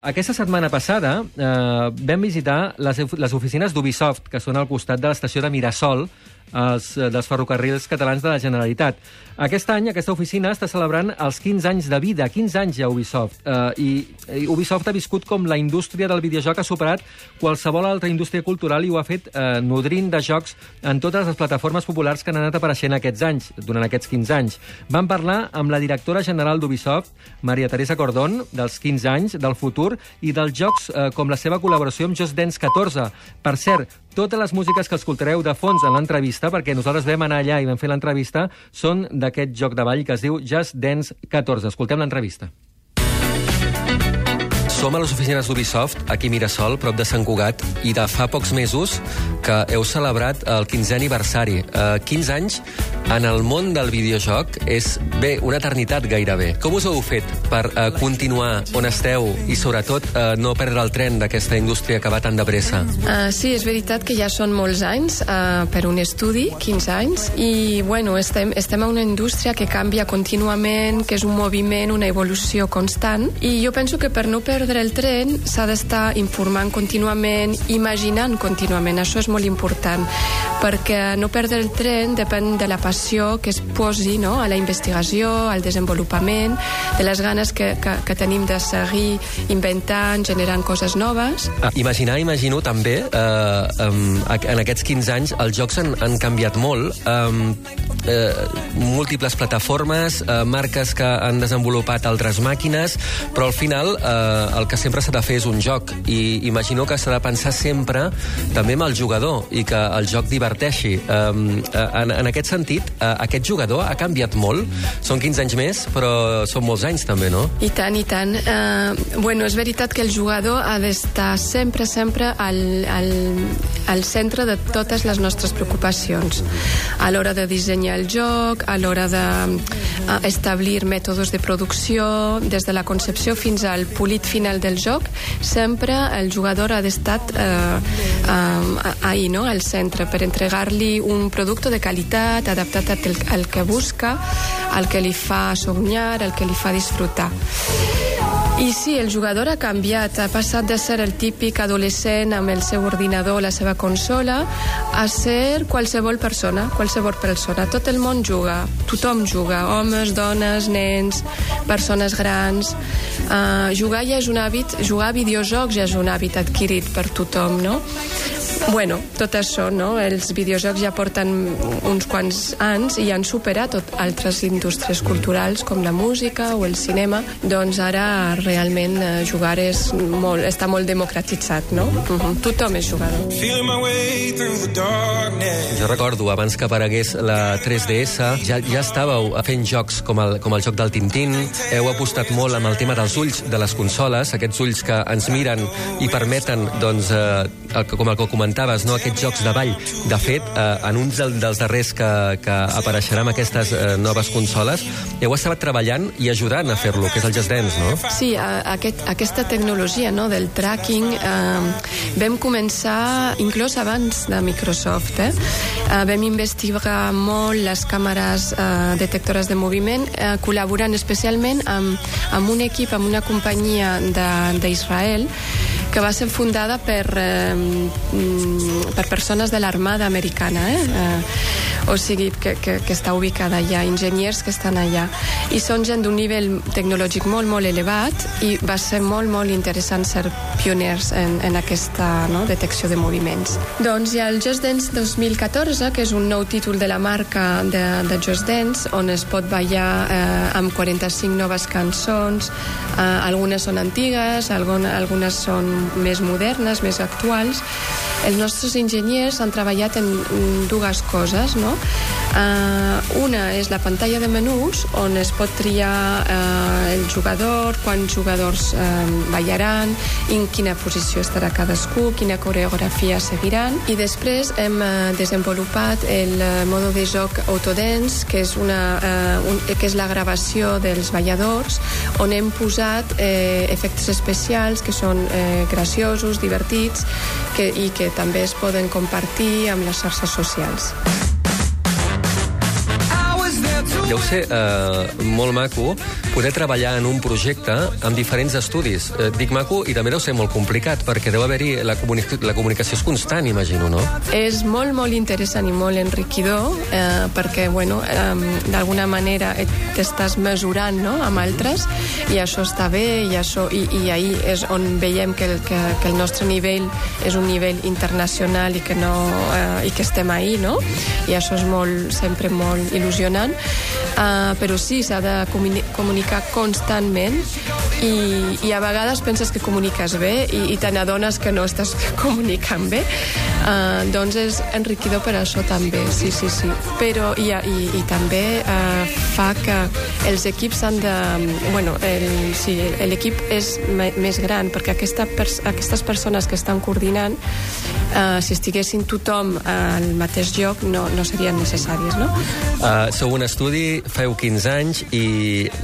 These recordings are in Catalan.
Aquesta setmana passada eh, vam visitar les, les oficines d'Ubisoft, que són al costat de l'estació de Mirasol, els, eh, dels ferrocarrils catalans de la Generalitat. Aquest any, aquesta oficina està celebrant els 15 anys de vida, 15 anys ja Ubisoft, eh, i, i Ubisoft ha viscut com la indústria del videojoc ha superat qualsevol altra indústria cultural i ho ha fet eh, nodrint de jocs en totes les plataformes populars que han anat apareixent aquests anys, durant aquests 15 anys. Vam parlar amb la directora general d'Ubisoft, Maria Teresa Cordón, dels 15 anys, del futur i dels jocs eh, com la seva col·laboració amb Just Dance 14. Per cert, totes les músiques que escoltareu de fons en l'entrevista, perquè nosaltres vam anar allà i vam fer l'entrevista, són d'aquest joc de ball que es diu Just Dance 14. Escoltem l'entrevista. Som a les oficines d'Ubisoft, aquí a Mirasol, prop de Sant Cugat, i de fa pocs mesos que heu celebrat el 15è aniversari. Uh, 15 anys en el món del videojoc és, bé, una eternitat gairebé. Com us heu fet per uh, continuar on esteu i, sobretot, uh, no perdre el tren d'aquesta indústria que va tan de pressa? Uh, sí, és veritat que ja són molts anys uh, per un estudi, 15 anys, i, bueno, estem, estem a una indústria que canvia contínuament, que és un moviment, una evolució constant, i jo penso que per no perdre perdre el tren s'ha d'estar informant contínuament, imaginant contínuament. Això és molt important, perquè no perdre el tren depèn de la passió que es posi no? a la investigació, al desenvolupament, de les ganes que, que, que tenim de seguir inventant, generant coses noves. Ah, imaginar, imagino també, eh, en aquests 15 anys els jocs han, han canviat molt. Eh, eh, múltiples plataformes, eh, marques que han desenvolupat altres màquines, però al final eh, el que sempre s'ha de fer és un joc i imagino que s'ha de pensar sempre també amb el jugador i que el joc diverteixi. Eh, en, en aquest sentit, eh, aquest jugador ha canviat molt. Són 15 anys més, però són molts anys també, no? I tant, i tant. Eh, bueno, és veritat que el jugador ha d'estar sempre, sempre al, al, al centre de totes les nostres preocupacions. A l'hora de dissenyar el joc, a l'hora d'establir mètodes de producció, des de la concepció fins al polit final del joc, sempre el jugador ha d'estar eh, eh, ahí, no? al centre, per entregar-li un producte de qualitat, adaptat al, que busca, al que li fa somiar, al que li fa disfrutar. I sí, el jugador ha canviat, ha passat de ser el típic adolescent amb el seu ordinador, la seva consola, a ser qualsevol persona, qualsevol persona. Tot el món juga, tothom juga, homes, dones, nens, persones grans. Uh, jugar ja és un hàbit, jugar a videojocs ja és un hàbit adquirit per tothom, no? Bueno, tot això, no? Els videojocs ja porten uns quants anys i han superat tot altres indústries culturals com la música o el cinema. Doncs ara realment eh, jugar és molt, està molt democratitzat, no? Uh -huh. Tothom és jugador. Jo recordo, abans que aparegués la 3DS, ja, ja estàveu fent jocs com el, com el joc del Tintín, heu apostat molt amb el tema dels ulls de les consoles, aquests ulls que ens miren i permeten, doncs, eh, el, com el que comentaves, no? aquests jocs de ball. De fet, eh, en uns dels darrers que, que apareixerà amb aquestes eh, noves consoles, heu estat treballant i ajudant a fer-lo, que és el Just Dance, no? Sí, aquest, aquesta tecnologia no, del tracking eh, vam començar inclús abans de Microsoft. Eh? Eh, vam investigar molt les càmeres eh, detectores de moviment, eh, col·laborant especialment amb, amb un equip, amb una companyia d'Israel, que va ser fundada per, eh, per persones de l'Armada americana. Eh? Eh, o sigui, que, que, que està ubicada allà, enginyers que estan allà. I són gent d'un nivell tecnològic molt, molt elevat i va ser molt, molt interessant ser pioners en, en aquesta no, detecció de moviments. Doncs hi ha el Just Dance 2014, que és un nou títol de la marca de, de Just Dance, on es pot ballar eh, amb 45 noves cançons, eh, algunes són antigues, algunes, algunes són més modernes, més actuals. Els nostres enginyers han treballat en dues coses, no? Uh, una és la pantalla de menús on es pot triar uh, el jugador, quants jugadors uh, ballaran, en quina posició estarà cadascú, quina coreografia seguiran i després hem uh, desenvolupat el uh, mode de joc Autodance que és, una, uh, un, que és la gravació dels balladors on hem posat uh, efectes especials que són uh, graciosos, divertits que, i que també es poden compartir amb les xarxes socials. Deu ser eh, molt maco poder treballar en un projecte amb diferents estudis. Eh, dic maco i també deu ser molt complicat, perquè deu haver-hi la, comuni la comunicació és constant, imagino, no? És molt, molt interessant i molt enriquidor, eh, perquè, bueno, eh, d'alguna manera t'estàs mesurant no? amb altres, i això està bé, i, això, i, i ahir és on veiem que el, que, que el nostre nivell és un nivell internacional i que, no, eh, i que estem ahir, no? I això és molt, sempre molt il·lusionant. Uh, però sí, s'ha de comuni comunicar constantment i, i a vegades penses que comuniques bé i, i te n'adones que no estàs comunicant bé. Uh, doncs és enriquidor per això també, sí, sí, sí. Però i, i, i també uh, fa que els equips han de... Bueno, el, sí, l'equip és més gran perquè aquesta, aquestes persones que estan coordinant uh, si estiguessin tothom al mateix lloc no, no serien necessàries, no? Uh, sou un estudi, feu 15 anys i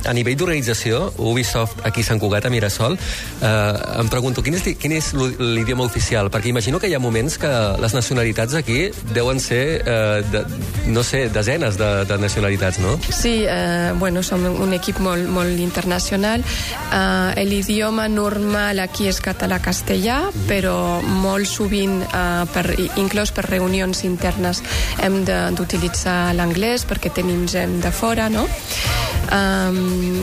a nivell d'organització, Ubisoft aquí a Sant Cugat, a Mirasol, uh, em pregunto, quin és, quin és l'idioma oficial? Perquè imagino que hi ha moments que les nacionalitats aquí deuen ser, uh, de, no sé, desenes de, de nacionalitats, no? Sí, uh, bueno, som un equip molt, molt internacional. Uh, L'idioma normal aquí és català-castellà, però molt sovint uh, per, inclús per reunions internes hem d'utilitzar l'anglès perquè tenim gent de fora, no? Um,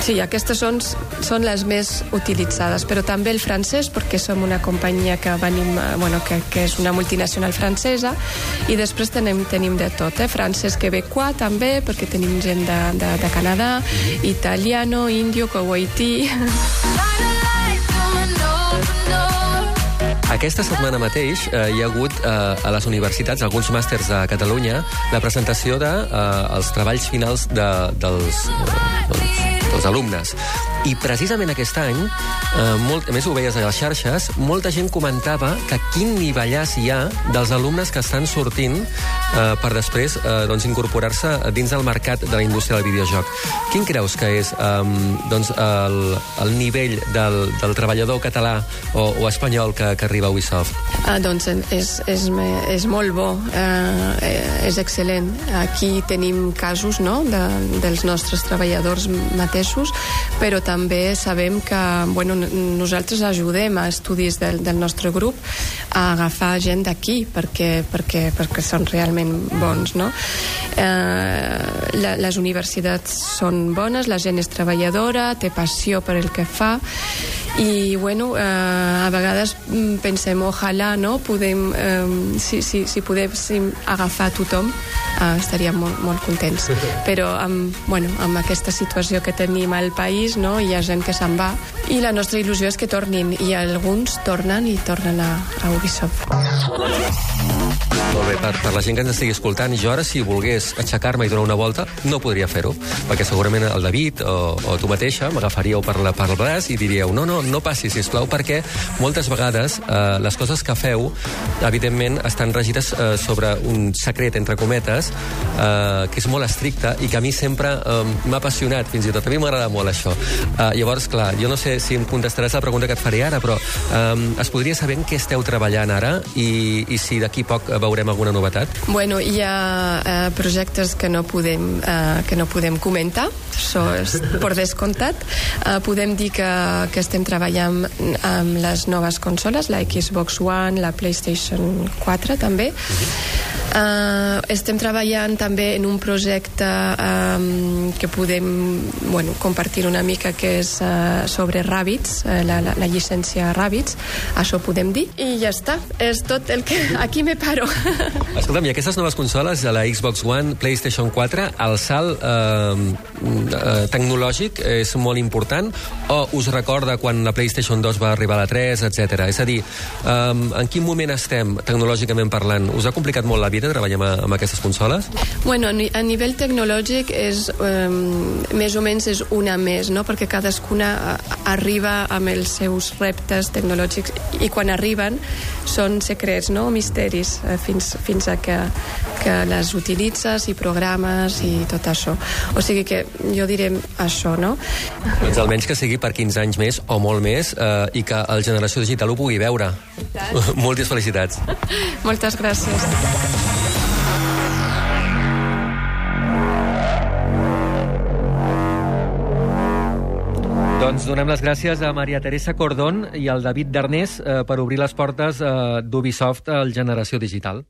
sí, aquestes són, són les més utilitzades, però també el francès, perquè som una companyia que venim, bueno, que, que és una multinacional francesa, i després tenim, tenim de tot, eh? francès quebecois també, perquè tenim gent de, de, de Canadà, italiano, indio, kuwaití... Aquesta setmana mateix eh, hi ha hagut eh, a les universitats, alguns màsters de Catalunya, la presentació dels de, eh, els treballs finals de, dels, eh, dels, dels alumnes. I precisament aquest any, eh, molt, a més ho veies a les xarxes, molta gent comentava que quin nivellàs hi ha dels alumnes que estan sortint eh, per després eh, doncs, incorporar-se dins del mercat de la indústria del videojoc. Quin creus que és eh, doncs, el, el nivell del, del treballador català o, o espanyol que, que arriba a Ubisoft? Ah, doncs és, és, és molt bo, eh, és excel·lent. Aquí tenim casos no, de, dels nostres treballadors mateixos, però també també sabem que bueno, nosaltres ajudem a estudis del, del nostre grup a agafar gent d'aquí perquè, perquè, perquè són realment bons no? eh, la, les universitats són bones la gent és treballadora té passió per el que fa i bueno, eh, a vegades mm, pensem ojalà no, podem, eh, si, si, si podéssim agafar tothom eh, estaríem molt, molt contents. Però amb, bueno, amb aquesta situació que tenim al país no, hi ha gent que se'n va. I la nostra il·lusió és que tornin i alguns tornen i tornen a, a Ubisoft molt bé, per, per la gent que ens estigui escoltant, jo ara si volgués aixecar-me i donar una volta, no podria fer-ho, perquè segurament el David o, o tu mateixa m'agafaríeu per, la, per el braç i diríeu, no, no, no passi, si plau, perquè moltes vegades eh, les coses que feu, evidentment, estan regides eh, sobre un secret, entre cometes, eh, que és molt estricte i que a mi sempre eh, m'ha apassionat, fins i tot. A mi m'agrada molt això. Eh, llavors, clar, jo no sé si em contestaràs la pregunta que et faré ara, però eh, es podria saber en què esteu treballant ara i, i si d'aquí poc veurem alguna novetat? Bueno, hi ha eh, projectes que no podem, eh, que no podem comentar, això és per descomptat. Eh, podem dir que, que estem treballant amb les noves consoles, la Xbox One, la PlayStation 4 també. Uh -huh. Uh, estem treballant també en un projecte um, que podem bueno, compartir una mica que és uh, sobre Rabbits, uh, la, la, la llicència Rabbits, això podem dir, i ja està, és tot el que... Aquí me paro. Escolta'm, i aquestes noves consoles, la Xbox One, PlayStation 4, el salt uh, tecnològic és molt important o us recorda quan la PlayStation 2 va arribar a la 3, etc. És a dir, um, en quin moment estem tecnològicament parlant? Us ha complicat molt la vida treballem amb aquestes consoles? Bueno, a nivell tecnològic és, um, més o menys és una més, no? perquè cadascuna arriba amb els seus reptes tecnològics i quan arriben són secrets, no? misteris, eh, fins, fins a que, que les utilitzes i programes i tot això. O sigui que jo diré això, no? Doncs almenys que sigui per 15 anys més o molt més eh, i que el Generació Digital ho pugui veure. Moltes felicitats. Moltes gràcies. Doncs donem les gràcies a Maria Teresa Cordón i al David Darnés eh, per obrir les portes eh, d'Ubisoft al Generació Digital.